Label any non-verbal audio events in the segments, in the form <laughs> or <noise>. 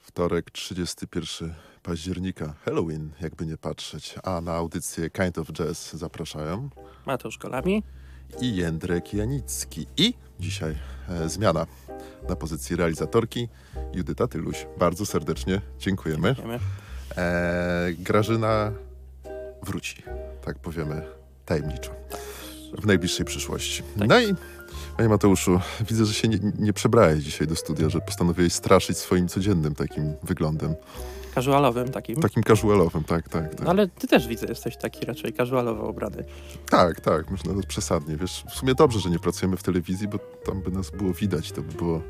Wtorek, 31 października, Halloween, jakby nie patrzeć. A na audycję Kind of Jazz zapraszają Mateusz Kolami. i Jędrek Janicki. I dzisiaj e, zmiana na pozycji realizatorki Judyta Tyluś. Bardzo serdecznie dziękujemy. Wiemy. E, Grażyna wróci, tak powiemy tajemniczo, w najbliższej przyszłości. Tak. No i panie Mateuszu, widzę, że się nie, nie przebrałeś dzisiaj do studia, że postanowiłeś straszyć swoim codziennym takim wyglądem. Casualowym takim. Takim casualowym, tak, tak, tak. No, ale ty też widzę, jesteś taki raczej casualowo ubrany. Tak, tak, myślę, że przesadnie. Wiesz, w sumie dobrze, że nie pracujemy w telewizji, bo tam by nas było widać, to by było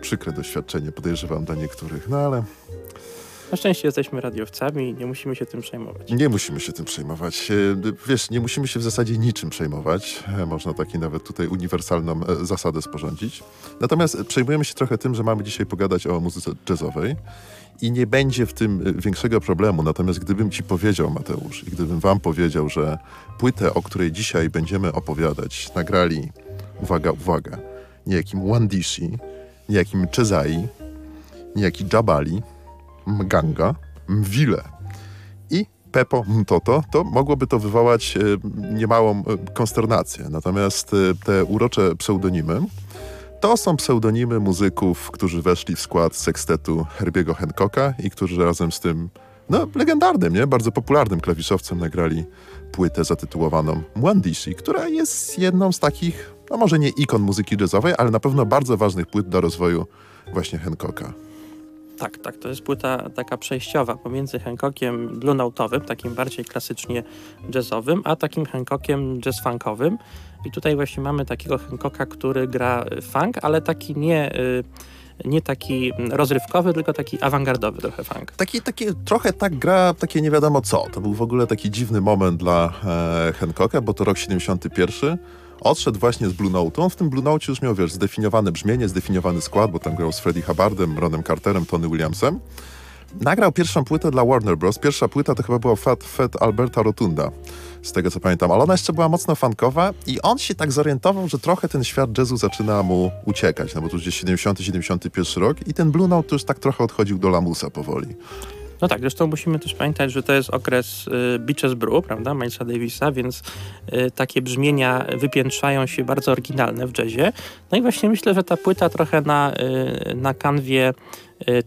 przykre doświadczenie, podejrzewam, dla niektórych. No ale Na szczęście jesteśmy radiowcami i nie musimy się tym przejmować. nie musimy się tym przejmować. E, Wiesz, nie musimy się w zasadzie niczym przejmować. E, Można taki nawet tutaj uniwersalną e, zasadę sporządzić. Natomiast przejmujemy się trochę tym, że mamy dzisiaj pogadać o muzyce jazzowej i nie będzie w tym e, większego problemu. Natomiast gdybym ci powiedział, Mateusz, i gdybym wam powiedział, że płytę, o której dzisiaj będziemy opowiadać, nagrali, uwaga, uwaga, niejakim Wandishi, niejakim Chezai, niejaki Jabali, Mganga, Mwile i Pepo Mtoto, to mogłoby to wywołać e, niemałą e, konsternację. Natomiast te urocze pseudonimy to są pseudonimy muzyków, którzy weszli w skład sekstetu Herbiego Hancocka i którzy razem z tym no, legendarnym, nie? bardzo popularnym klawiszowcem nagrali płytę zatytułowaną Mwandishi, która jest jedną z takich, no może nie ikon muzyki jazzowej, ale na pewno bardzo ważnych płyt do rozwoju właśnie Hancocka. Tak, tak, to jest płyta taka przejściowa pomiędzy Hancockiem blue note'owym, takim bardziej klasycznie jazzowym, a takim Hancockiem jazz funkowym. I tutaj właśnie mamy takiego Hancocka, który gra funk, ale taki nie, y, nie taki rozrywkowy, tylko taki awangardowy trochę funk. Taki, taki, trochę tak gra, takie nie wiadomo co. To był w ogóle taki dziwny moment dla e, Hancocka, bo to rok 71. Odszedł właśnie z Blue Note. On w tym Blue Note już miał, wiesz, zdefiniowane brzmienie, zdefiniowany skład, bo tam grał z Freddie Hubbardem, Ronem Carterem, Tony Williamsem. Nagrał pierwszą płytę dla Warner Bros. Pierwsza płyta to chyba była Fat, Fat Alberta Rotunda, z tego co pamiętam, ale ona jeszcze była mocno funkowa i on się tak zorientował, że trochę ten świat jazzu zaczyna mu uciekać, no bo to już gdzieś 70-71 rok i ten Blue Note już tak trochę odchodził do lamusa powoli. No tak, zresztą musimy też pamiętać, że to jest okres y, Beaches Brew, prawda, Milesa Davisa, więc y, takie brzmienia wypiętrzają się bardzo oryginalne w jazzie. No i właśnie myślę, że ta płyta trochę na, y, na kanwie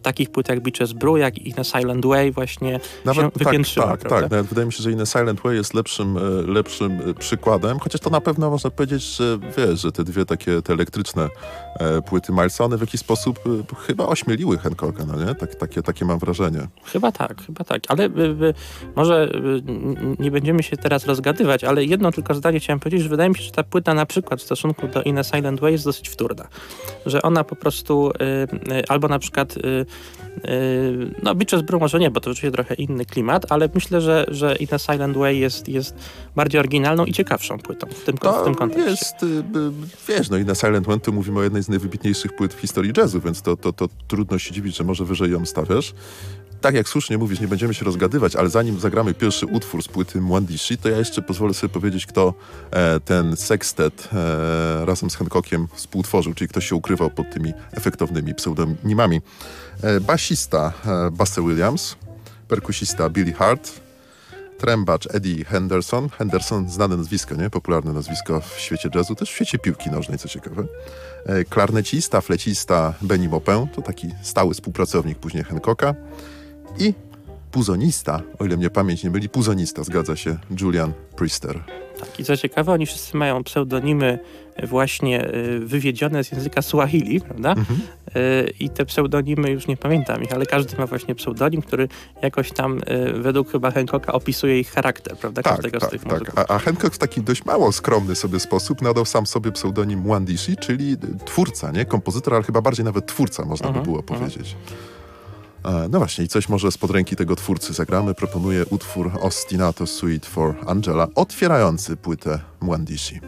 takich płyt jak Beaches Brew, jak i na Silent Way właśnie się Nawet tak, wypiętrzyła, tak, prawda? tak. Nawet wydaje mi się, że inne Silent Way jest lepszym, e, lepszym e, przykładem, chociaż to na pewno można powiedzieć, że wiesz, że te dwie takie te elektryczne e, płyty Milesa, one w jakiś sposób chyba ośmieliły Hancocka, no nie? Tak, takie, takie mam wrażenie. Chyba tak, chyba tak. Ale y, y, może y, nie będziemy się teraz rozgadywać, ale jedno tylko zdanie chciałem powiedzieć, że wydaje mi się, że ta płyta na przykład w stosunku do In a Silent Way jest dosyć wtórna. Że ona po prostu y, y, albo na przykład y, no Beaches Brew może nie, bo to rzeczywiście trochę inny klimat, ale myślę, że, że In a Silent Way jest, jest bardziej oryginalną i ciekawszą płytą w tym, w tym To kontekście. jest, y, y, wiesz, no i na Silent One to mówimy o jednej z najwybitniejszych płyt w historii jazzu, więc to, to, to trudno się dziwić, że może wyżej ją stawiasz. Tak jak słusznie mówisz, nie będziemy się rozgadywać, ale zanim zagramy pierwszy utwór z płyty Mwandishi, to ja jeszcze pozwolę sobie powiedzieć, kto e, ten sextet e, razem z Hancockiem współtworzył, czyli ktoś się ukrywał pod tymi efektownymi pseudonimami. E, basista e, Buster Williams, perkusista Billy Hart, trębacz Eddie Henderson. Henderson, znane nazwisko, nie? Popularne nazwisko w świecie jazzu, też w świecie piłki nożnej, co ciekawe. E, Klarnecista, flecista Benny Maupin, to taki stały współpracownik później Hancocka. I puzonista, o ile mnie pamięć nie myli, puzonista, zgadza się, Julian Priester. Tak, i co ciekawe, oni wszyscy mają pseudonimy właśnie y, wywiedzione z języka Swahili, prawda? Mhm. Y, I te pseudonimy, już nie pamiętam ich, ale każdy ma właśnie pseudonim, który jakoś tam y, według chyba Hancocka opisuje ich charakter, prawda? Tak, Każdego z tak, tych tak. muzyków. A, a Hancock w taki dość mało skromny sobie sposób nadał sam sobie pseudonim Mwandishi, czyli twórca, nie? Kompozytor, ale chyba bardziej nawet twórca, można Mhm, by było mhm. powiedzieć. E, No właśnie, i coś może spod ręki tego twórcy zagramy. Proponuję utwór Ostinato Suite for Angela, otwierający płytę Mwandishi.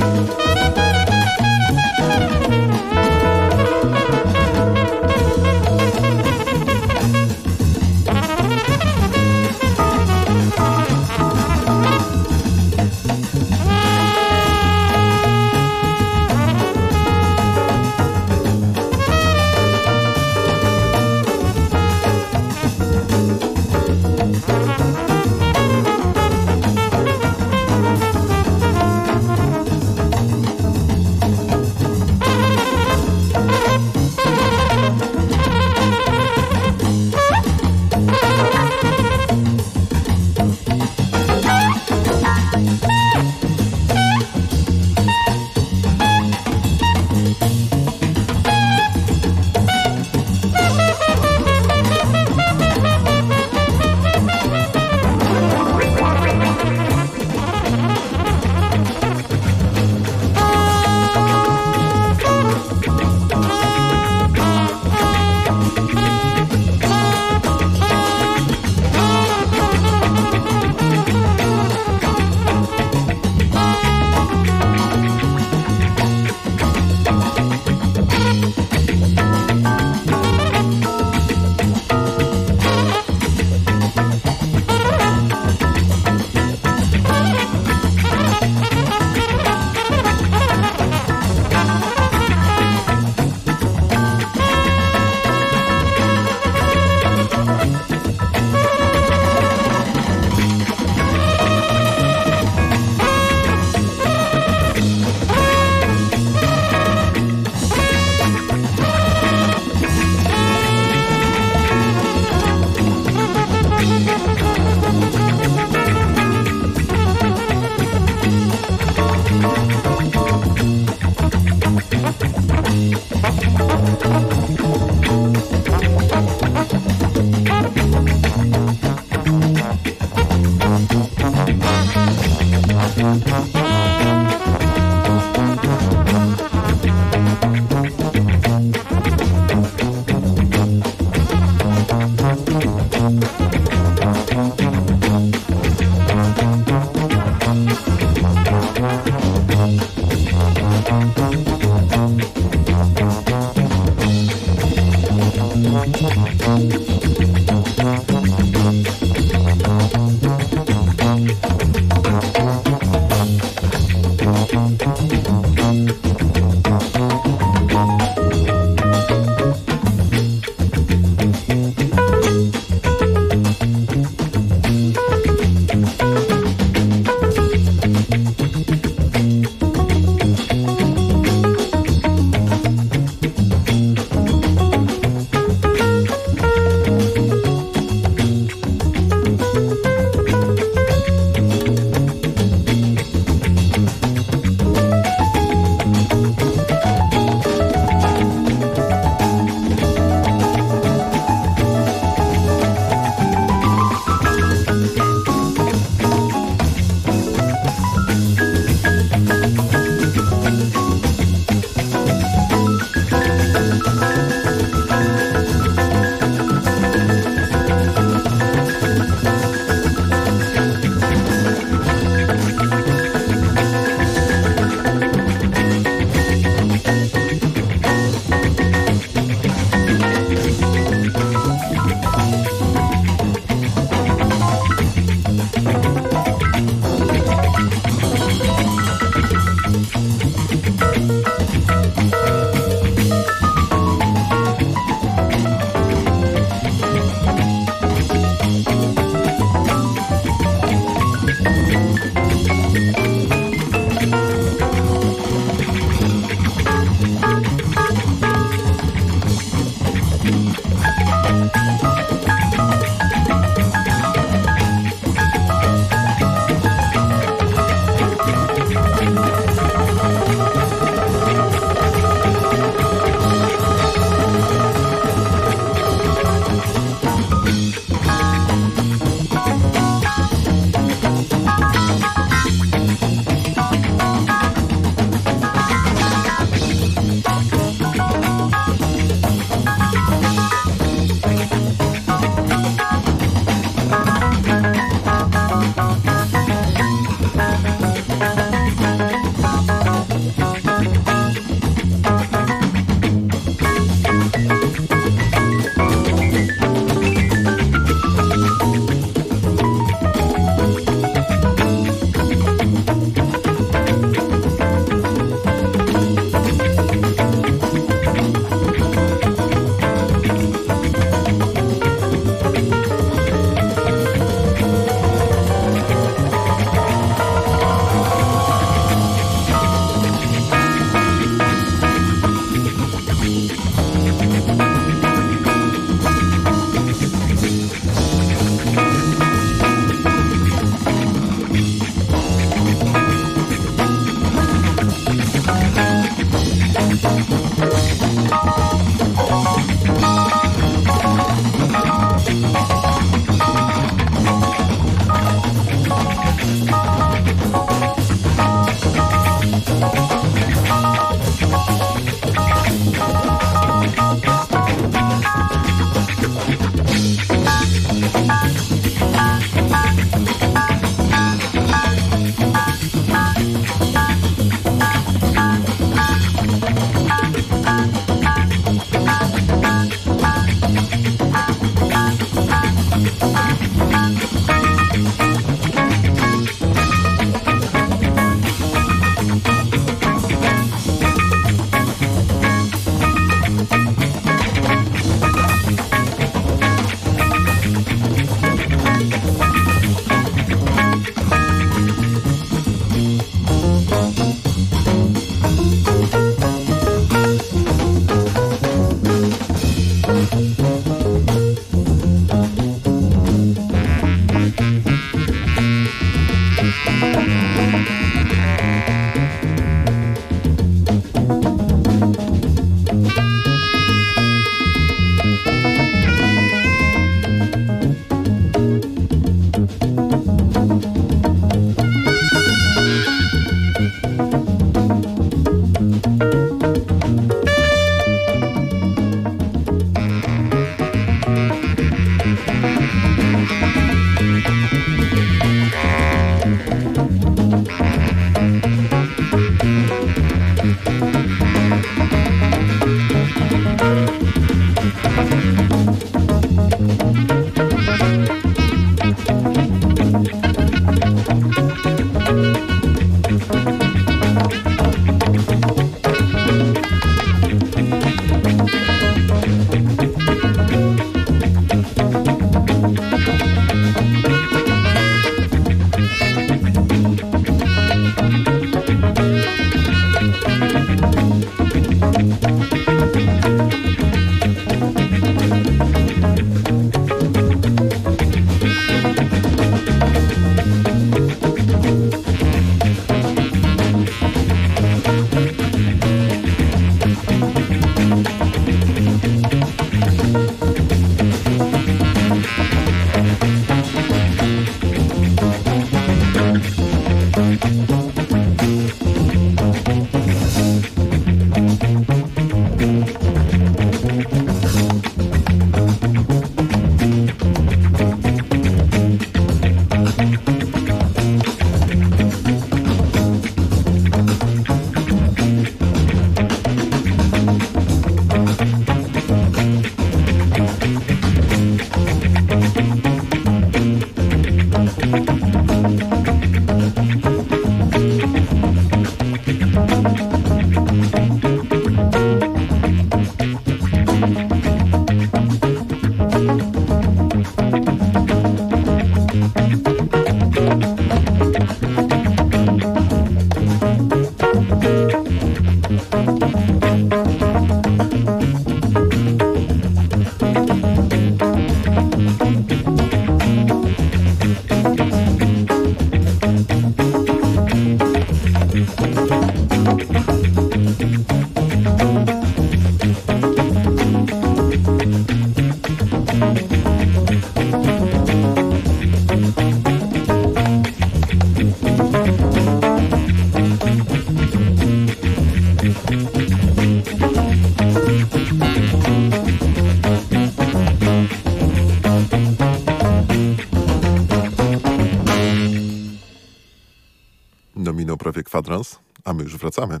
Kwadrans, a my już wracamy.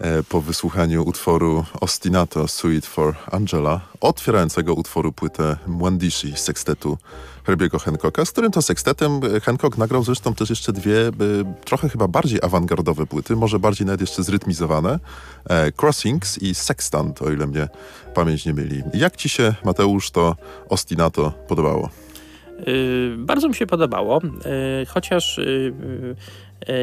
E, po wysłuchaniu utworu Ostinato Suite for Angela, otwierającego utworu płytę Mwandishi sekstetu Herbiego Hancocka, z którym to sekstetem e, Hancock nagrał zresztą też jeszcze dwie, e, trochę chyba bardziej awangardowe płyty, może bardziej nawet jeszcze zrytmizowane, Crossings i Sextant, o ile mnie pamięć nie myli. Jak ci się, Mateusz, to Ostinato podobało? Yy, bardzo mi się podobało, yy, chociaż yy,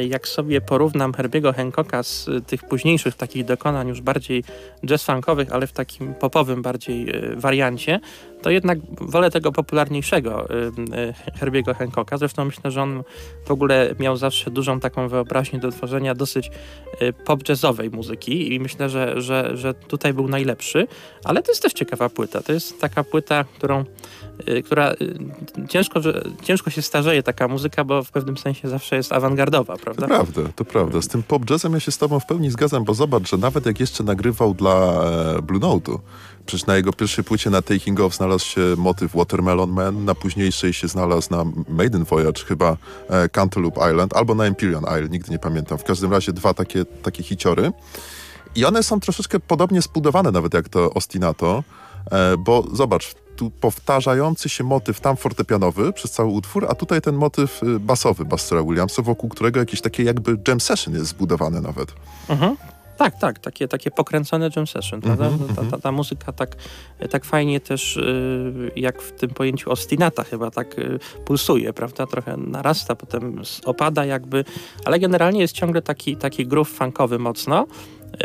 jak sobie porównam Herbiego Hancocka z y, tych późniejszych takich dokonań już bardziej jazz-funkowych, ale w takim popowym bardziej yy, wariancie, to jednak wolę tego popularniejszego Herbiego Hancocka. Zresztą myślę, że on w ogóle miał zawsze dużą taką wyobraźnię do tworzenia dosyć pop-jazzowej muzyki i myślę, że, że, że tutaj był najlepszy, ale to jest też ciekawa płyta. To jest taka płyta, którą która ciężko, ciężko się starzeje taka muzyka, bo w pewnym sensie zawsze jest awangardowa, prawda? To prawda, to prawda. Z tym pop jazzem ja się z tobą w pełni zgadzam, bo zobacz, że nawet jak jeszcze nagrywał dla e, Blue Note'u, przecież na jego pierwszej płycie na Taking Off znalazł się motyw Watermelon Man, na późniejszej się znalazł na Maiden Voyage chyba e, Cantaloupe Island, albo na Empyrean Isle, nigdy nie pamiętam. W każdym razie dwa takie, takie hiciory. I one są troszeczkę podobnie zbudowane nawet jak to Ostinato, e, bo zobacz, tu powtarzający się motyw tam fortepianowy przez cały utwór, a tutaj ten motyw y, basowy Bustera Williamsa, wokół którego jakieś takie jakby jam session jest zbudowane nawet. Mhm. Tak, tak, takie, takie pokręcone jam session, prawda? Mhm, ta, ta, ta muzyka tak, tak fajnie też, y, jak w tym pojęciu ostinata chyba tak y, pulsuje, prawda? Trochę narasta, potem opada jakby, ale generalnie jest ciągle taki, taki groove funkowy mocno.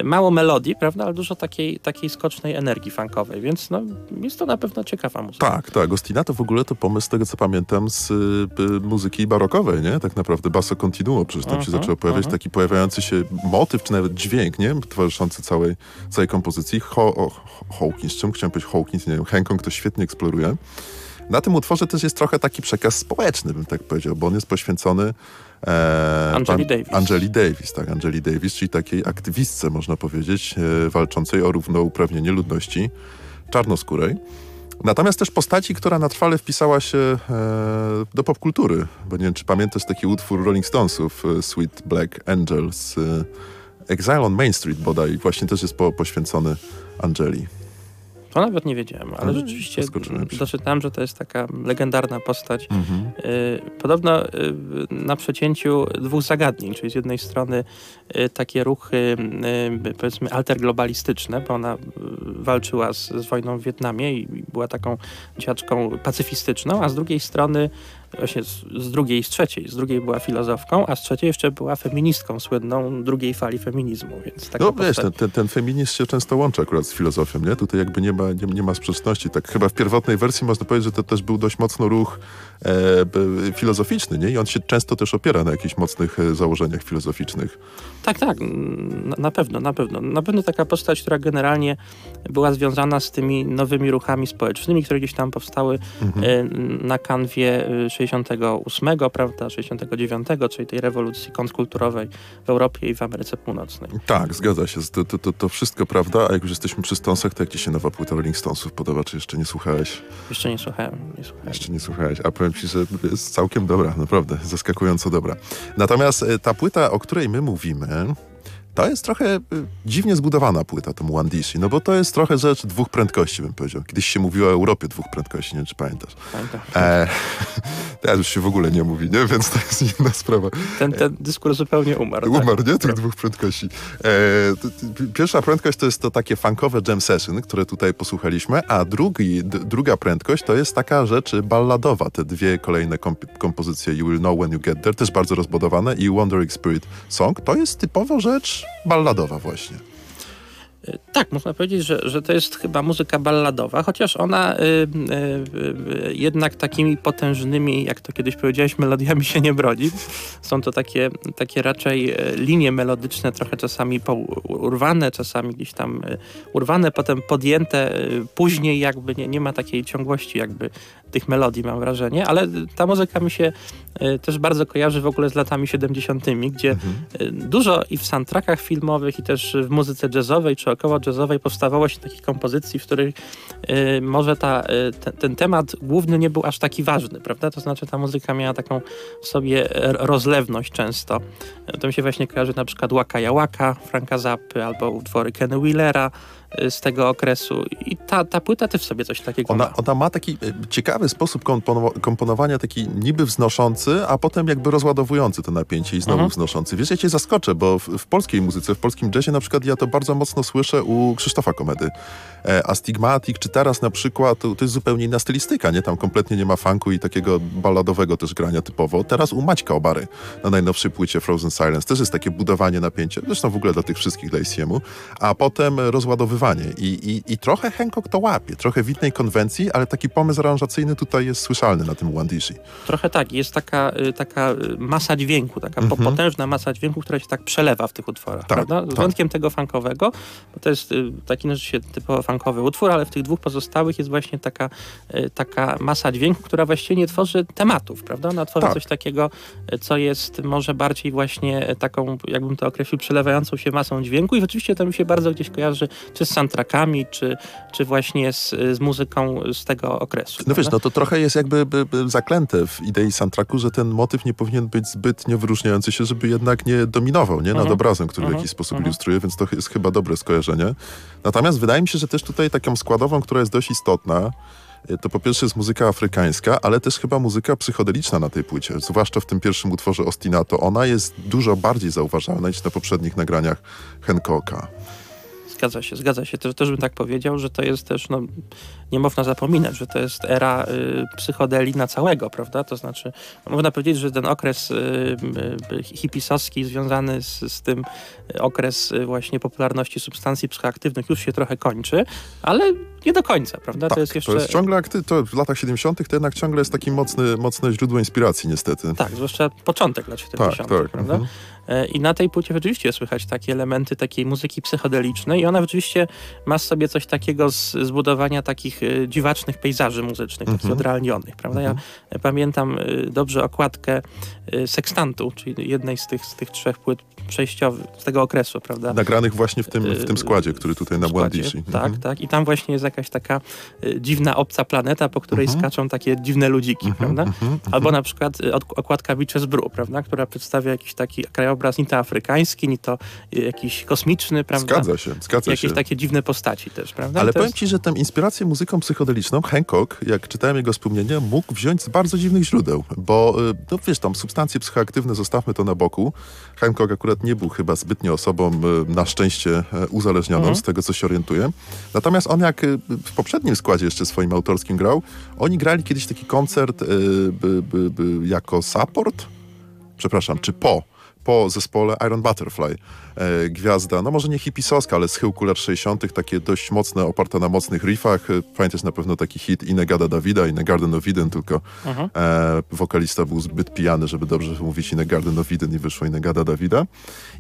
Mało melodii, prawda, ale dużo takiej, takiej skocznej energii funkowej, więc no, jest to na pewno ciekawa muzyka. Tak, tak. Ostinato w ogóle to pomysł, z tego co pamiętam, z y, muzyki barokowej, nie? Tak naprawdę basso continuo, przecież tam się Mhm, zaczęło pojawiać mhm. taki pojawiający się motyw, czy nawet dźwięk, nie? Towarzyszący całej, całej kompozycji. Ho, o, Hawkins, czemu chciałem powiedzieć Hawkins, nie wiem, Hancock to świetnie eksploruje. Na tym utworze też jest trochę taki przekaz społeczny, bym tak powiedział, bo on jest poświęcony e, Angeli Davis. Angeli Davis, tak, Angeli Davis, czyli takiej aktywistce, można powiedzieć, e, walczącej o równouprawnienie ludności czarnoskórej. Natomiast też postaci, która na trwale wpisała się e, do popkultury, bo nie wiem, czy pamiętasz taki utwór Rolling Stonesów, Sweet Black Angel z e, Exile on Main Street bodaj, właśnie też jest po, poświęcony Angeli. To nawet nie wiedziałem, ale Ale rzeczywiście doczytałem, że to jest taka legendarna postać. Mhm. Y, Podobno y, na przecięciu dwóch zagadnień, czyli z jednej strony y, takie ruchy powiedzmy alterglobalistyczne, bo ona walczyła z, z wojną w Wietnamie i i była taką działaczką pacyfistyczną, a z drugiej strony właśnie z, z drugiej i z trzeciej. Z drugiej była filozofką, a z trzeciej jeszcze była feministką słynną drugiej fali feminizmu. Więc No wiesz, postać- ten, ten, ten feminizm się często łączy akurat z filozofią, nie? Tutaj jakby nie ma, nie, nie ma sprzeczności. Tak chyba w pierwotnej wersji można powiedzieć, że to też był dość mocno ruch filozoficzny, nie? I on się często też opiera na jakichś mocnych e, założeniach filozoficznych. Tak, tak, na, na pewno, na pewno. Na pewno taka postać, która generalnie była związana z tymi nowymi ruchami społecznymi, które gdzieś tam powstały Mhm. e, na kanwie e, 68, prawda, 69, czyli tej rewolucji kontrkulturowej w Europie i w Ameryce Północnej. Tak, zgadza się. To, to, to, to wszystko prawda, a jak już jesteśmy przy Stonesach, to jak ci się nowa płyta Rolling Stonesów podoba, czy jeszcze nie słuchałeś? Jeszcze nie słuchałem, nie słuchałem. Jeszcze nie słuchałeś, a powiem ci, że jest całkiem dobra, naprawdę, zaskakująco dobra. Natomiast e, ta płyta, o której my mówimy, to jest trochę e, dziwnie zbudowana płyta, to Mwandishi, no bo to jest trochę rzecz dwóch prędkości, bym powiedział. Kiedyś się mówiło o Europie dwóch prędkości, nie wiem, czy pamiętasz. Pamiętam. E, <laughs> teraz już się w ogóle nie mówi, nie? Więc to jest inna sprawa. Ten, ten dyskurs zupełnie umarł. tak. Umarł, nie? Tych dwóch prędkości. E, pierwsza prędkość to jest to takie funkowe jam session, które tutaj posłuchaliśmy, a drugi, druga prędkość to jest taka rzecz balladowa. Te dwie kolejne komp- kompozycje You Will Know When You Get There, też bardzo rozbudowane i Wandering Spirit Song, to jest typowo rzecz balladowa właśnie. Tak, można powiedzieć, że, że to jest chyba muzyka balladowa, chociaż ona y, y, y, jednak takimi potężnymi, jak to kiedyś powiedziałeś, melodiami się nie brodzi. Są to takie, takie raczej e, linie melodyczne, trochę czasami urwane, czasami gdzieś tam e, urwane, potem podjęte e, później jakby nie, nie ma takiej ciągłości jakby tych melodii, mam wrażenie, ale ta muzyka mi się też bardzo kojarzy w ogóle z latami 70., gdzie mhm. dużo i w soundtrackach filmowych, i też w muzyce jazzowej czy około jazzowej powstawało się takich kompozycji, w których y, może ta, y, te, ten temat główny nie był aż taki ważny, prawda? To znaczy ta muzyka miała taką w sobie rozlewność często. To mi się właśnie kojarzy na przykład Waka Jałaka Franka Zappy albo utwory Kenny Wheelera, z tego okresu. I ta, ta płyta też sobie coś takiego ona, ma. Ona ma taki y, ciekawy sposób komponowania, taki niby wznoszący, a potem jakby rozładowujący to napięcie i znowu mhm. wznoszący. Wiesz, ja cię zaskoczę, bo w, w, polskiej muzyce, w polskim jazzie na przykład ja to bardzo mocno słyszę u Krzysztofa Komedy. E, Astigmatic, czy teraz na przykład, to, to jest zupełnie inna stylistyka, nie? Tam kompletnie nie ma funku i takiego balladowego też grania typowo. Teraz u Maćka Obary na najnowszej płycie Frozen Silence też jest takie budowanie napięcia, zresztą w ogóle dla tych wszystkich dla ICM-u, a potem rozładowywanie i, i, I trochę Hancock to łapie, trochę w innej konwencji, ale taki pomysł aranżacyjny tutaj jest słyszalny na tym Wandishi. Trochę tak, jest taka, y, taka y, masa dźwięku, taka mm -hmm. potężna masa dźwięku, która się tak przelewa w tych utworach, tak, prawda? Z tak. wątkiem tego funkowego, bo to jest y, taki no, się typowo funkowy utwór, ale w tych dwóch pozostałych jest właśnie taka, taka masa dźwięku, która właściwie nie tworzy tematów, prawda? Ona tworzy tak. coś takiego, co jest może bardziej właśnie taką, jakbym to określił, przelewającą się masą dźwięku i rzeczywiście to mi się bardzo gdzieś kojarzy, czy z soundtrackami, czy, czy właśnie z, z muzyką z tego okresu. No wiesz, no to trochę jest jakby by, by zaklęte w idei soundtracku, że ten motyw nie powinien być zbytnio wyróżniający się, żeby jednak nie dominował nie? nad mhm. obrazem, który w mhm. jakiś sposób mhm. ilustruje, więc to jest chyba dobre skojarzenie. Natomiast wydaje mi się, że też tutaj taką składową, która jest dość istotna, y, to po pierwsze jest muzyka afrykańska, ale też chyba muzyka psychodeliczna na tej płycie. Zwłaszcza w tym pierwszym utworze Ostinato. Ona jest dużo bardziej zauważalna niż na poprzednich nagraniach Hancocka. Zgadza się, zgadza się. Też, też bym tak powiedział, że to jest też, no, nie można zapominać, że to jest era y, psychodeli na całego, prawda? To znaczy, można powiedzieć, że ten okres y, y, hipisowski związany z, z tym y, okres y, właśnie popularności substancji psychoaktywnych już się trochę kończy, ale nie do końca, prawda? Tak, to jest jeszcze... To jest ciągle, to w latach 70. to jednak ciągle jest takie mocne, mocne źródło inspiracji niestety. Tak, zwłaszcza początek lat 70., tak, tak. prawda? Mhm. E, I na tej płycie rzeczywiście słychać takie elementy takiej muzyki psychodelicznej i ona rzeczywiście ma w sobie coś takiego z zbudowania takich e, dziwacznych pejzaży muzycznych, takich mhm. odrealnionych, prawda? Ja mhm. pamiętam e, dobrze okładkę Sextantu, czyli jednej z tych, z tych trzech płyt przejściowych z tego okresu, prawda? Nagranych właśnie w tym, w tym składzie, który tutaj na Błandishi. Tak, mhm. tak. I tam właśnie jest jakaś taka dziwna, obca planeta, po której mhm. skaczą takie dziwne ludziki, prawda? Albo na przykład okładka Beaches Brew, prawda? Która przedstawia jakiś taki krajowy obraz ni to afrykański, ni to y, jakiś kosmiczny, prawda? Zgadza się, zgadza Jakieś się. takie dziwne postaci też, prawda? Ale powiem jest... ci, że tę inspirację muzyką psychodeliczną Hancock, jak czytałem jego wspomnienia, mógł wziąć z bardzo dziwnych źródeł, bo y, no wiesz, tam substancje psychoaktywne, zostawmy to na boku. Hancock akurat nie był chyba zbytnio osobą y, na szczęście uzależnioną, mhm. z tego co się orientuję. Natomiast on jak w poprzednim składzie jeszcze swoim autorskim grał, oni grali kiedyś taki koncert by, jako support, przepraszam, czy po po zespole Iron Butterfly. E, gwiazda, no może nie hipisowska, ale z chyłku lat 60., takie dość mocne, oparte na mocnych riffach. E, pamiętasz na pewno taki hit Inegada Davida, In Garden of Eden, tylko mhm. e, wokalista był zbyt pijany, żeby dobrze mówić In Garden of Eden i wyszło Inegada Davida.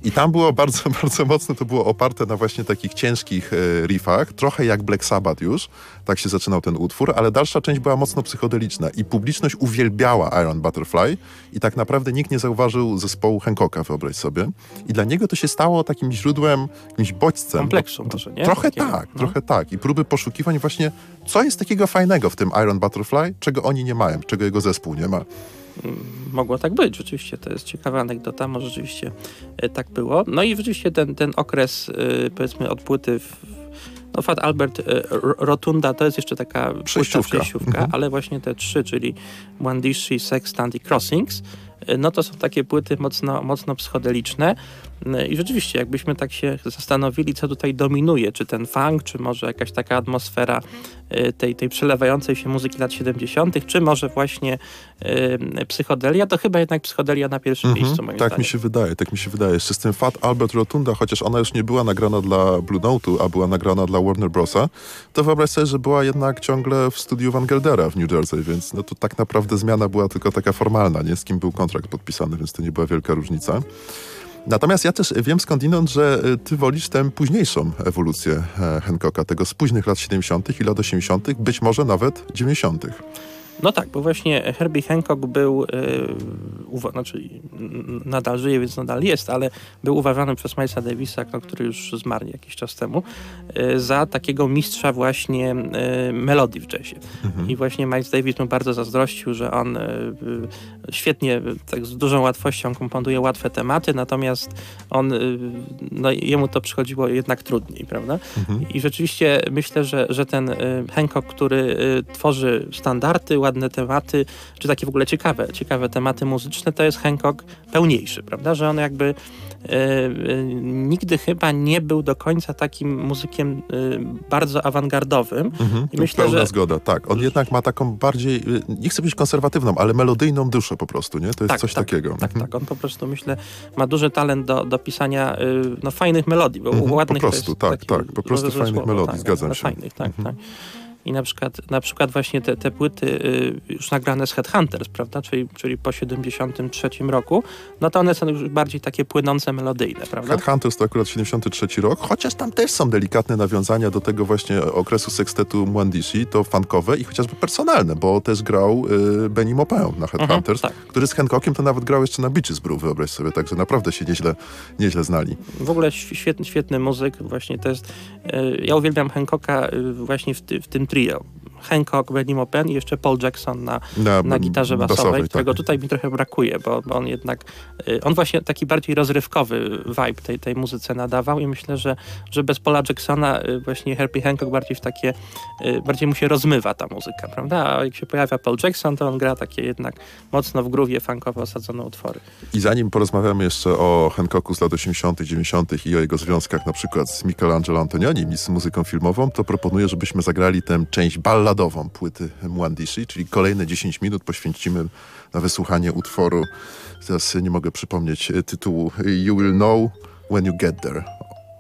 I tam było bardzo, <laughs> bardzo mocno, to było oparte na właśnie takich ciężkich e, riffach, trochę jak Black Sabbath już, tak się zaczynał ten utwór, ale dalsza część była mocno psychodeliczna i publiczność uwielbiała Iron Butterfly i tak naprawdę nikt nie zauważył zespołu Hancocka, wyobraź sobie. I dla niego to się stało takim źródłem, jakimś bodźcem. Kompleksu może, nie? Trochę Takiego, tak, no. trochę tak. I próby poszukiwań właśnie, co jest takiego fajnego w tym Iron Butterfly, czego oni nie mają, czego jego zespół nie ma. Mm, mogło tak być, rzeczywiście, to jest ciekawa anegdota, może rzeczywiście e, tak było. No i rzeczywiście ten, ten okres, e, powiedzmy, od płyty w, no Fat Albert e, Rotunda to jest jeszcze taka przejściówka, przejściówka mhm. ale właśnie te trzy, czyli Wandishi, Sextant i Crossings, no to są takie płyty mocno, mocno psychodeliczne. Y, I rzeczywiście, jakbyśmy tak się zastanowili, co tutaj dominuje, czy ten funk, czy może jakaś taka atmosfera y, tej, tej przelewającej się muzyki lat 70., czy może właśnie y, psychodelia, to chyba jednak psychodelia na pierwszym Mhm, miejscu, moim tak zdaniem. mi się wydaje, tak mi się wydaje. Jeszcze z tym Fat Albert Rotunda, chociaż ona już nie była nagrana dla Blue Note'u, a była nagrana dla Warner Brosa, to wyobraź sobie, że była jednak ciągle w studiu Van Geldera w New Jersey, więc no to tak naprawdę zmiana była tylko taka formalna, nie? Z kim był kontrakt podpisany, więc to nie była wielka różnica. Natomiast ja też wiem skądinąd, że y, ty wolisz tę późniejszą ewolucję e, Hancocka, tego z późnych lat 70. i lat 80., być może nawet 90. No tak, bo właśnie Herbie Hancock był, yy, znaczy nadal żyje, więc nadal jest, ale był uważany przez Milesa Davisa, no, który już zmarł jakiś czas temu, yy, za takiego mistrza właśnie yy, melodii w jazzie. I właśnie Miles Davis mu bardzo zazdrościł, że on yy, yy, świetnie, tak z dużą łatwością komponuje łatwe tematy, natomiast on, yy, no jemu to przychodziło jednak trudniej, prawda? I rzeczywiście myślę, że, że ten y, Hancock, który y, tworzy standardy, ładne tematy, czy takie w ogóle ciekawe, ciekawe tematy muzyczne, to jest Hancock pełniejszy, prawda? Że on jakby y, y, nigdy chyba nie był do końca takim muzykiem y, bardzo awangardowym. Mhm, I myślę, pełna że- zgoda, tak. On jednak ma taką bardziej, nie chcę być konserwatywną, ale melodyjną duszę po prostu, nie? To jest coś takiego. Tak, Mhm. tak. On po prostu myślę ma duży talent do, do pisania no, fajnych melodii, bo Mhm, po ładnych to prostu, tak, tak, po prostu fajnych słowo, melodii, tak, zgadzam ale się. Fajnych, tak, Mhm. tak. I na przykład, na przykład właśnie te, te płyty y, już nagrane z Headhunters, prawda, czyli, czyli po 73 roku, no to one są już bardziej takie płynące, melodyjne, prawda? Headhunters to akurat 73 rok, chociaż tam też są delikatne nawiązania do tego właśnie okresu sekstetu Mwandishi, to funkowe i chociażby personalne, bo też grał y, Benny Maupin na Headhunters, tak. który z Hancockiem to nawet grał jeszcze na Beaches Brew, wyobraź sobie, także naprawdę się nieźle, nieźle znali. W ogóle świetny, świetny muzyk, właśnie to jest, y, ja uwielbiam Hancocka y, właśnie w, ty, w tym trio. Hancock, Benny Maupin i jeszcze Paul Jackson na, Na, na gitarze basowej, tak. którego tutaj mi trochę brakuje, bo, bo on jednak, y, on właśnie taki bardziej rozrywkowy vibe tej, tej muzyce nadawał i myślę, że, że bez Paula Jacksona y, właśnie Herbie Hancock bardziej w takie, y, bardziej mu się rozmywa ta muzyka, prawda? A jak się pojawia Paul Jackson, to on gra takie jednak mocno w groowie funkowo osadzone utwory. I zanim porozmawiamy jeszcze o Hancocku z lat 80., 90. i o jego związkach na przykład z Michelangelo Antonionim i z muzyką filmową, to proponuję, żebyśmy zagrali tę część balladową płyty Mwandishi, czyli kolejne 10 minut poświęcimy na wysłuchanie utworu, teraz nie mogę przypomnieć e, tytułu, You Will Know When You Get There.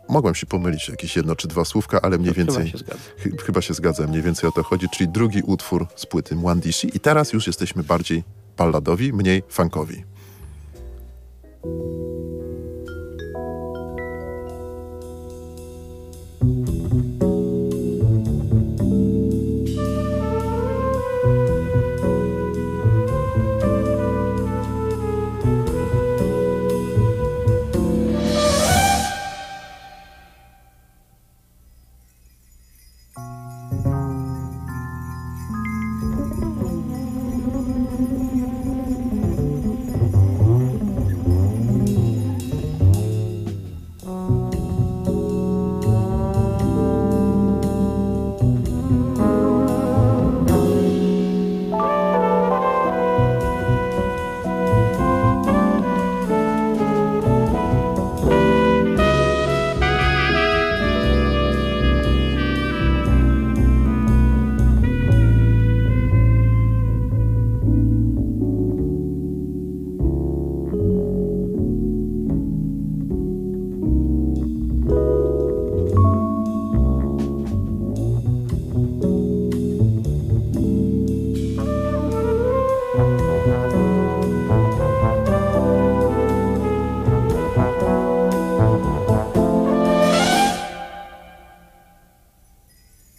Mogłem się pomylić jakieś jedno czy dwa słówka, ale mniej Chyba więcej się zgadza. Chy- chyba się zgadza, mniej więcej o to chodzi, czyli drugi utwór z płyty Mwandishi i teraz już jesteśmy bardziej balladowi, mniej funkowi.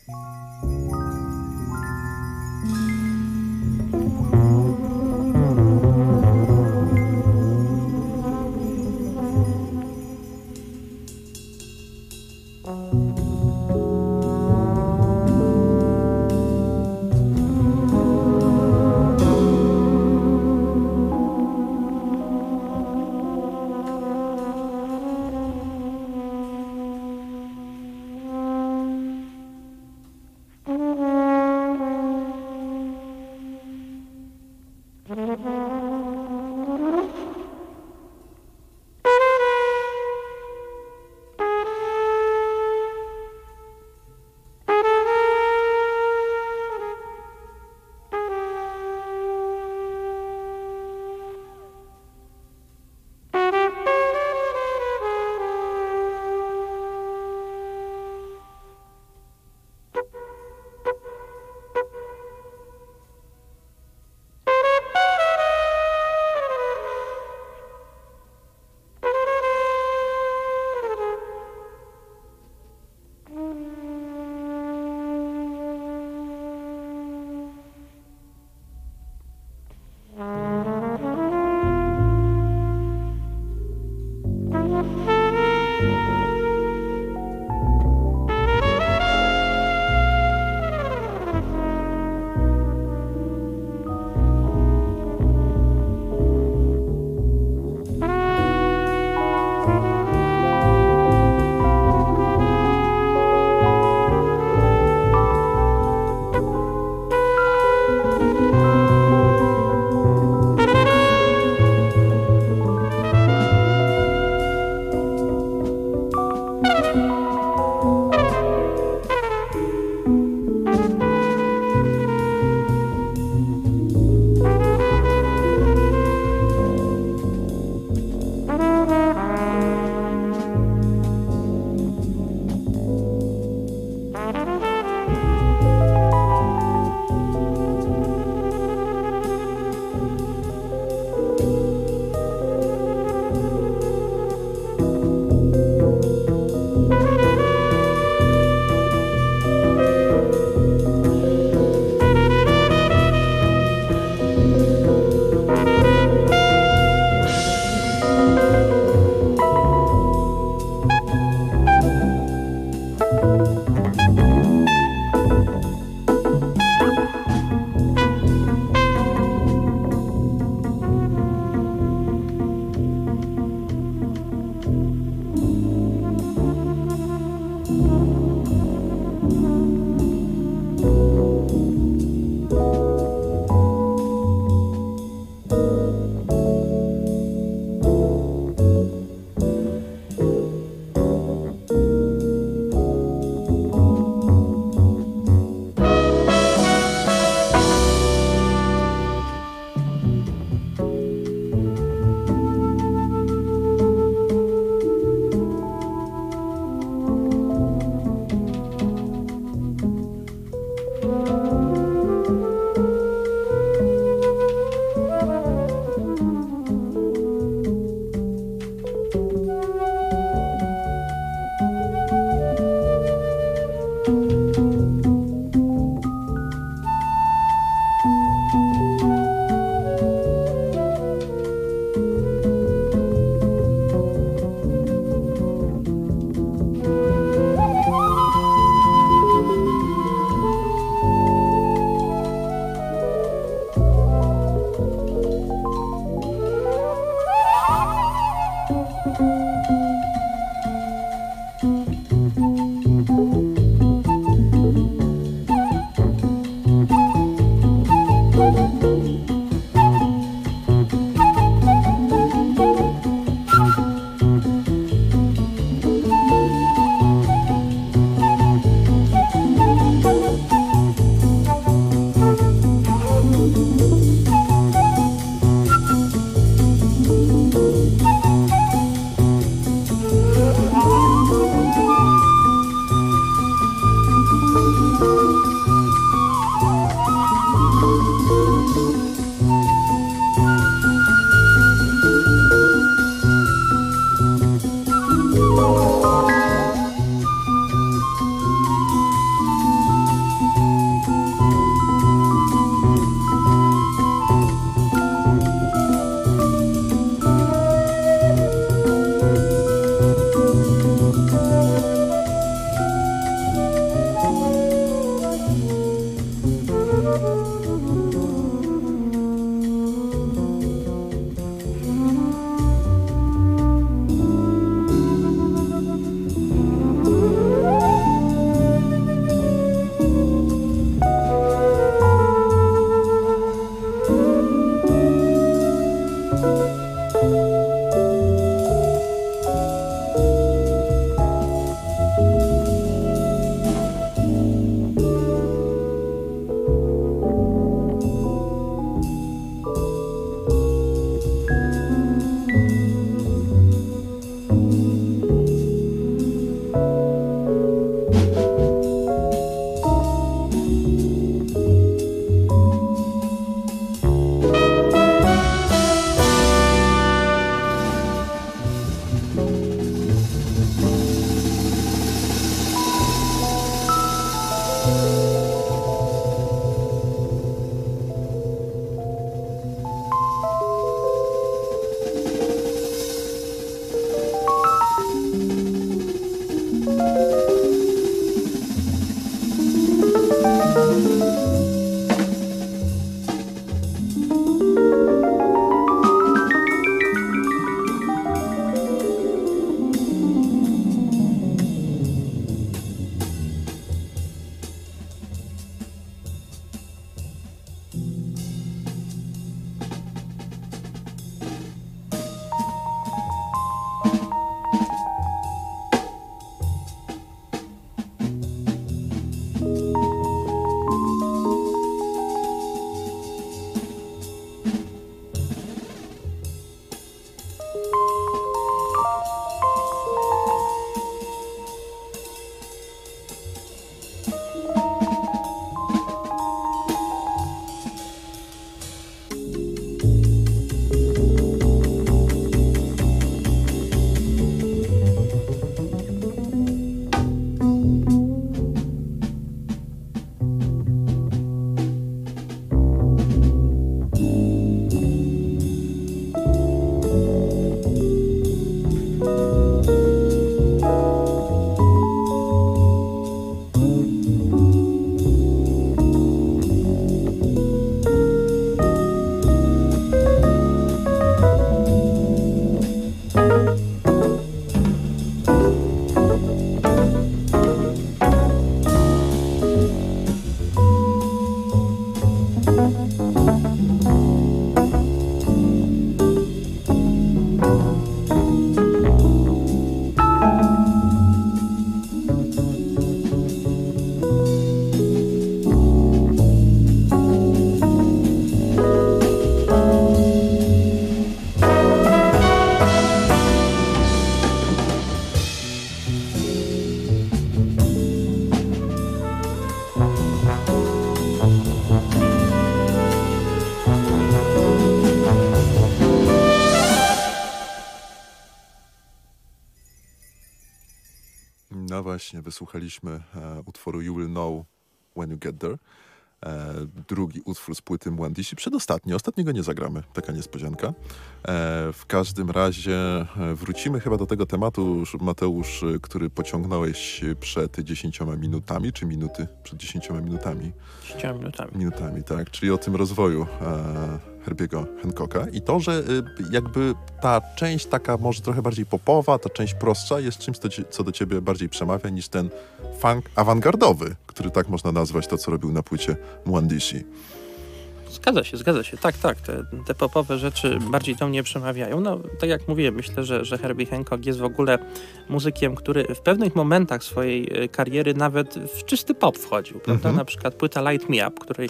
Música właśnie, wysłuchaliśmy e, utworu You Will Know When You Get There. E, drugi utwór z płyty Mwandishi, przedostatni, ostatniego nie zagramy, taka niespodzianka. E, w każdym razie e, wrócimy chyba do tego tematu, Mateusz, który pociągnąłeś przed 10 minutami, czy minuty przed 10 minutami? 10 minutami. Minutami, tak, czyli o tym rozwoju e, Herbiego Hancocka i to, że y, jakby ta część taka może trochę bardziej popowa, ta część prostsza jest czymś, co, do ciebie bardziej przemawia niż ten funk awangardowy, który tak można nazwać to, co robił na płycie Mwandishi. Zgadza się, zgadza się. Tak, tak. Te, te popowe rzeczy bardziej do mnie przemawiają. No, tak jak mówiłem, myślę, że, że Herbie Hancock jest w ogóle muzykiem, który w pewnych momentach swojej e, kariery nawet w czysty pop wchodził, prawda? Mhm. Na przykład płyta Light Me Up, której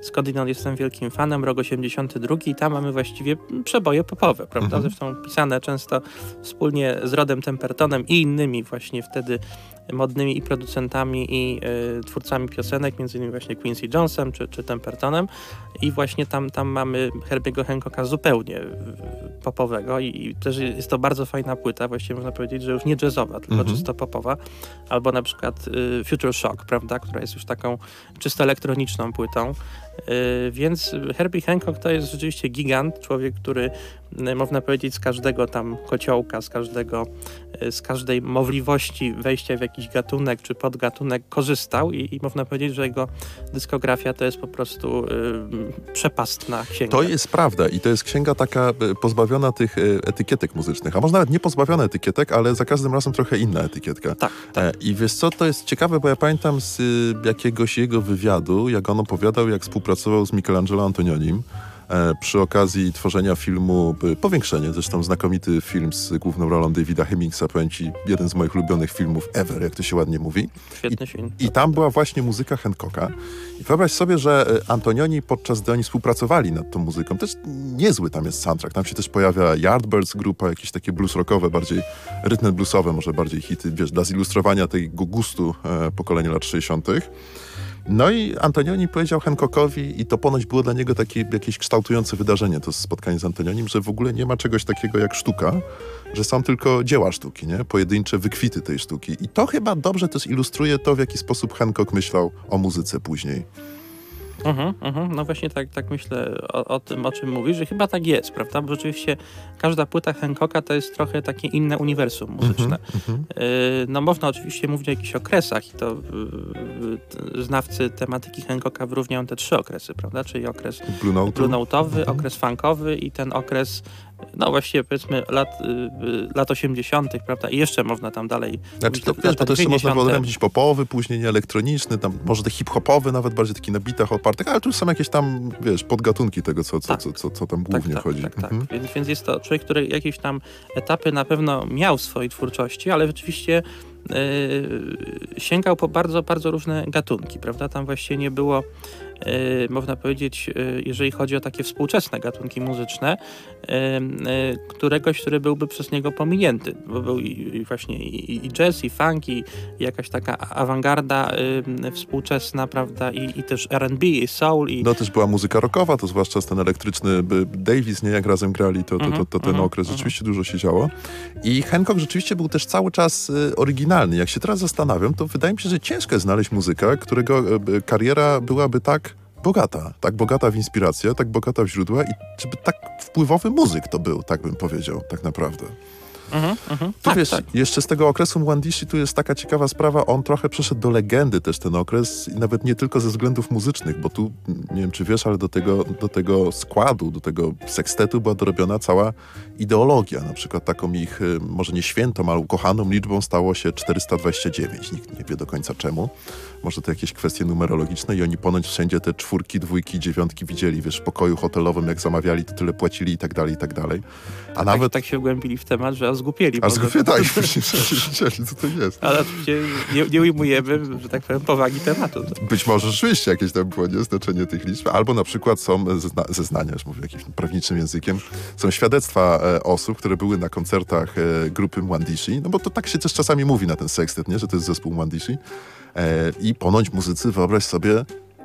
skądinąd jestem wielkim fanem, rok 82 i tam mamy właściwie przeboje popowe, prawda? Mhm. Zresztą pisane często wspólnie z Rodem Tempertonem i innymi właśnie wtedy modnymi i producentami i e, twórcami piosenek, między innymi właśnie Quincy Jonesem czy, czy Tempertonem. I właśnie tam, tam mamy Herbiego Hancocka zupełnie e, popowego I, i też jest to bardzo fajna płyta, właściwie można powiedzieć, że już nie jazzowa, tylko Mhm. czysto popowa, albo na przykład e, Future Shock, prawda, która jest już taką czysto elektroniczną płytą, więc Herbie Hancock to jest rzeczywiście gigant, człowiek, który e, można powiedzieć z każdego tam kociołka, z każdego, e, z każdej możliwości wejścia w jakiś gatunek czy podgatunek korzystał i, i można powiedzieć, że jego dyskografia to jest po prostu e, przepastna księga. To jest prawda i to jest księga taka pozbawiona tych etykietek muzycznych, a może nawet nie pozbawiona etykietek, ale za każdym razem trochę inna etykietka. Tak, tak. E, I wiesz co, to jest ciekawe, bo ja pamiętam z y, jakiegoś jego wywiadu, jak on opowiadał, jak współpracował z Michelangelo Antonionim e, przy okazji tworzenia filmu y, Powiększenie, zresztą znakomity film z główną rolą Davida Hemmingsa, powiem ci, jeden z moich ulubionych filmów ever, jak to się ładnie mówi. Świetny film. I tam była właśnie muzyka Hancocka. I wyobraź sobie, że e, Antonioni, podczas gdy oni współpracowali nad tą muzyką, też niezły tam jest soundtrack. Tam się też pojawia Yardbirds grupa, jakieś takie blues rockowe, bardziej rytm bluesowe, może bardziej hity, wiesz, dla zilustrowania tego gustu e, pokolenia lat 60. No i Antonioni powiedział Hancockowi, i to ponoć było dla niego takie jakieś kształtujące wydarzenie, to spotkanie z Antonionim, że w ogóle nie ma czegoś takiego jak sztuka, że są tylko dzieła sztuki, nie? pojedyncze wykwity tej sztuki. I to chyba dobrze też ilustruje to, w jaki sposób Hancock myślał o muzyce później. Mhm, mhm. No właśnie tak, tak myślę o, o tym, o czym mówisz, że chyba tak jest, prawda? Bo rzeczywiście każda płyta Hancocka to jest trochę takie inne uniwersum muzyczne. Mhm. Yy, No można oczywiście mówić o jakichś okresach i to yy, t- znawcy tematyki Hancocka wyróżniają te trzy okresy, prawda? Czyli okres Blue Note. blue note'owy, Mhm. okres funkowy i ten okres, no właściwie powiedzmy lat, yy, lat 80., prawda? I jeszcze można tam dalej Znaczy, to, wiesz, bo to jeszcze można 90.. wyodrębnić popowy, później nie elektroniczny, tam może te hip-hopowy, nawet bardziej taki na bitach opartych, ale tu są jakieś tam, wiesz, podgatunki tego, co, co, Tak. co, co, co tam głównie tak, chodzi. Tak, tak, Mhm. Więc, więc jest to człowiek, który jakieś tam etapy na pewno miał w swojej twórczości, ale rzeczywiście yy, sięgał po bardzo, bardzo różne gatunki, prawda? Tam właściwie nie było, można powiedzieć, yy, jeżeli chodzi o takie współczesne gatunki muzyczne, yy, któregoś, który byłby przez niego pominięty, bo był i, właśnie i, jazz, i funk, i, jakaś taka awangarda współczesna, prawda? I, i też R&B, i soul, i No też była muzyka rockowa, to zwłaszcza ten elektryczny Davis, nie jak razem grali, to, to, to, Mhm, to ten mhm, okres mhm. rzeczywiście dużo się działo. I Hancock rzeczywiście był też cały czas y, oryginalny. Jak się teraz zastanawiam, to wydaje mi się, że ciężko znaleźć muzyka, którego y, kariera byłaby tak bogata, tak bogata w inspirację, tak bogata w źródła i żeby tak wpływowy muzyk to był, tak bym powiedział, tak naprawdę. Mhm, mhm. Tu Tak, wiesz, tak. jeszcze z tego okresu Mwandishi tu jest taka ciekawa sprawa, on trochę przeszedł do legendy też ten okres i nawet nie tylko ze względów muzycznych, bo tu, nie wiem czy wiesz, ale do tego, do tego składu, do tego sekstetu była dorobiona cała ideologia, na przykład taką ich, y, może nie świętą, ale ukochaną liczbą stało się 429, nikt nie wie do końca czemu, może to jakieś kwestie numerologiczne i oni ponoć wszędzie te czwórki, dwójki, dziewiątki widzieli, wiesz, w pokoju hotelowym, jak zamawiali, to tyle płacili i tak dalej, i tak dalej. A nawet... Tak, tak się wgłębili w temat, że aż zgupieli. A zgubię, tak, wszyscy wiedzieli, co to jest. Ale oczywiście nie, nie ujmujemy, że tak powiem, powagi tematu. Być może rzeczywiście jakieś tam było nie, znaczenie tych liczb, albo na przykład są zezna zeznania, już mówię jakimś prawniczym językiem, są świadectwa e, osób, które były na koncertach e, grupy Mwandishi, no bo to tak się też czasami mówi na ten sekstet, nie, że to jest zespół Mwandishi e, i ponoć muzycy, wyobraź sobie,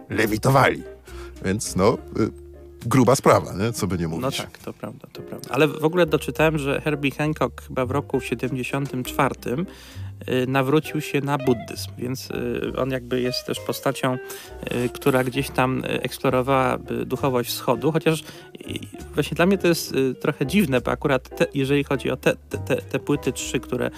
lewitowali. Więc no, y, gruba sprawa, nie? co by nie mówić. No tak, to prawda, to prawda. Ale w ogóle doczytałem, że Herbie Hancock chyba w roku 74 y, nawrócił się na buddyzm, więc y, on jakby jest też postacią, y, która gdzieś tam eksplorowała duchowość wschodu, chociaż właśnie dla mnie to jest trochę dziwne, bo akurat te, jeżeli chodzi o te, te, te, płyty trzy, które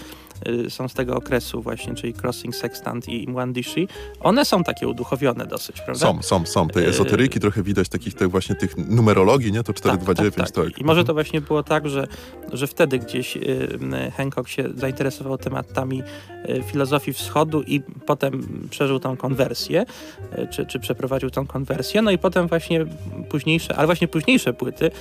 są z tego okresu właśnie, czyli Crossing Sextant i Mwandishi, one są takie uduchowione dosyć, prawda? Są, są, są. Tej Yy. ezoteryki trochę widać, takich tych właśnie tych numerologii, nie? To 429, tak. I może to właśnie było tak, że, że wtedy gdzieś y, Hancock się zainteresował tematami y, filozofii wschodu i potem przeżył tą konwersję, y, czy, czy przeprowadził tą konwersję, no i potem właśnie późniejsze, ale właśnie późniejsze płyty y,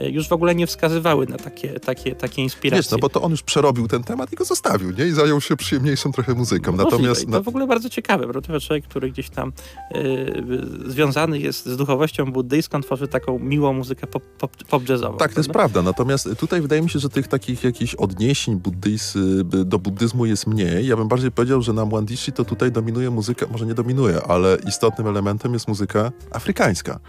już w ogóle nie wskazywały na takie, takie, takie inspiracje. Wiesz, no bo to on już przerobił ten temat i go zostawił, nie? I zajął się przyjemniejszą trochę muzyką. Możliwe. Natomiast... To w ogóle bardzo ciekawe, bo to człowiek, który gdzieś tam y, związany jest z duchowością buddyjską, tworzy taką miłą muzykę pop, pop, pop jazzową. Tak, to jest prawda? prawda. Natomiast tutaj wydaje mi się, że tych takich jakichś odniesień buddysy, do buddyzmu jest mniej. Ja bym bardziej powiedział, że na Mwandishi to tutaj dominuje muzyka, może nie dominuje, ale istotnym elementem jest muzyka afrykańska.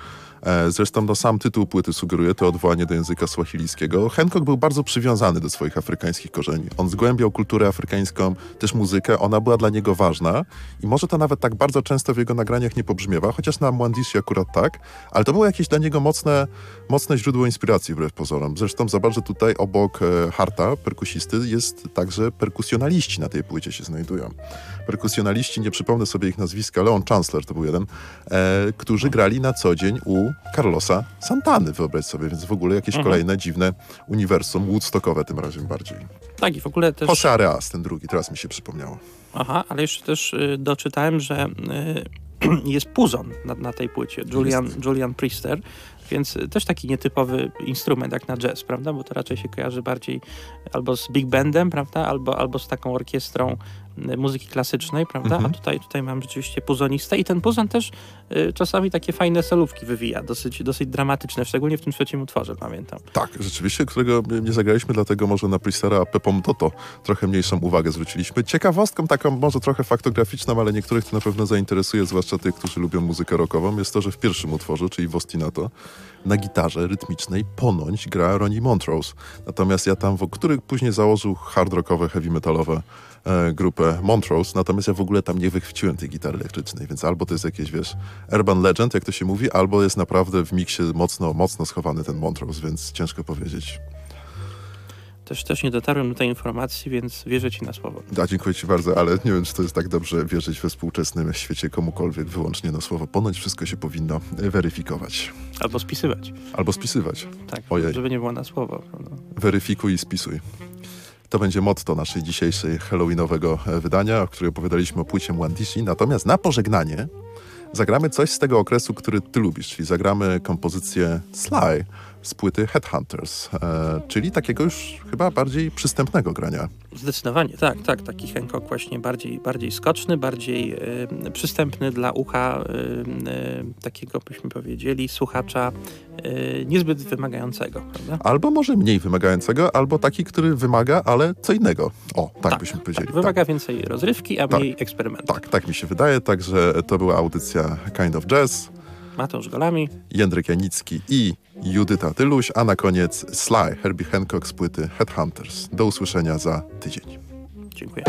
E, Zresztą no, sam tytuł płyty sugeruje to odwołanie do języka swahilijskiego. Hancock był bardzo przywiązany do swoich afrykańskich korzeni. On zgłębiał kulturę afrykańską, też muzykę, ona była dla niego ważna i może to nawet tak bardzo często w jego nagraniach nie pobrzmiewa, chociaż na Mwandishi akurat tak, ale to było jakieś dla niego mocne, mocne źródło inspiracji wbrew pozorom. Zresztą zobacz, że tutaj obok e, Harta, perkusisty, jest także perkusjonaliści na tej płycie się znajdują. Perkusjonaliści, nie przypomnę sobie ich nazwiska, Leon Chancellor to był jeden, e, którzy grali na co dzień u Carlosa Santany, wyobraź sobie, więc w ogóle jakieś Mhm. kolejne dziwne uniwersum, woodstockowe tym razem bardziej. Tak, i w ogóle też... Jose Areas, ten drugi, teraz mi się przypomniało. Aha, ale jeszcze też y, doczytałem, że y, <clears throat> jest puzon na, na tej płycie, Julian, Julian Priester, więc y, też taki nietypowy instrument jak na jazz, prawda? Bo to raczej się kojarzy bardziej albo z big bandem, prawda? Albo, albo z taką orkiestrą muzyki klasycznej, prawda? Mhm. A tutaj, tutaj mam rzeczywiście puzonistę i ten puzon też y, czasami takie fajne solówki wywija, dosyć, dosyć dramatyczne, szczególnie w tym trzecim utworze, pamiętam. Tak, rzeczywiście, którego nie zagraliśmy, dlatego może na Pristera Pepom Toto trochę mniejszą uwagę zwróciliśmy. Ciekawostką taką może trochę faktograficzną, ale niektórych to na pewno zainteresuje, zwłaszcza tych, którzy lubią muzykę rockową, jest to, że w pierwszym utworze, czyli w Ostinato, na gitarze rytmicznej ponoć gra Ronnie Montrose. Natomiast ja tam, w, który później założył hard rockowe, heavy metalowe e, grupę Montrose, natomiast ja w ogóle tam nie wychwyciłem tej gitary elektrycznej, więc albo to jest jakieś, wiesz, urban legend, jak to się mówi, albo jest naprawdę w miksie mocno, mocno schowany ten Montrose, więc ciężko powiedzieć. Też, też nie dotarłem do tej informacji, więc wierzę ci na słowo. A, dziękuję ci bardzo, ale nie wiem, czy to jest tak dobrze wierzyć we współczesnym świecie komukolwiek wyłącznie na słowo. Ponoć wszystko się powinno weryfikować. Albo spisywać, Albo spisywać. tak, Ojej. żeby nie było na słowo. prawda? Weryfikuj i spisuj. To będzie motto naszej dzisiejszej halloweenowego e, wydania, o której opowiadaliśmy o płycie Mwandishi. Natomiast na pożegnanie zagramy coś z tego okresu, który ty lubisz, czyli zagramy kompozycję Sly z płyty Headhunters, e, czyli takiego już chyba bardziej przystępnego grania. Zdecydowanie, tak, tak. Taki Hancock właśnie bardziej, bardziej skoczny, bardziej y, przystępny dla ucha y, takiego, byśmy powiedzieli, słuchacza y, niezbyt wymagającego, prawda? Albo może mniej wymagającego, albo taki, który wymaga, ale co innego. O, tak, byśmy powiedzieli. Tak, wymaga więcej rozrywki, a Tak. mniej eksperymentu. Tak, tak mi się wydaje, także to była audycja Kind of Jazz. Mateusz Golami, Jędrek Janicki i Judyta Tyluś, a na koniec Sly, Herbie Hancock z płyty Headhunters. Do usłyszenia za tydzień. dziękuję.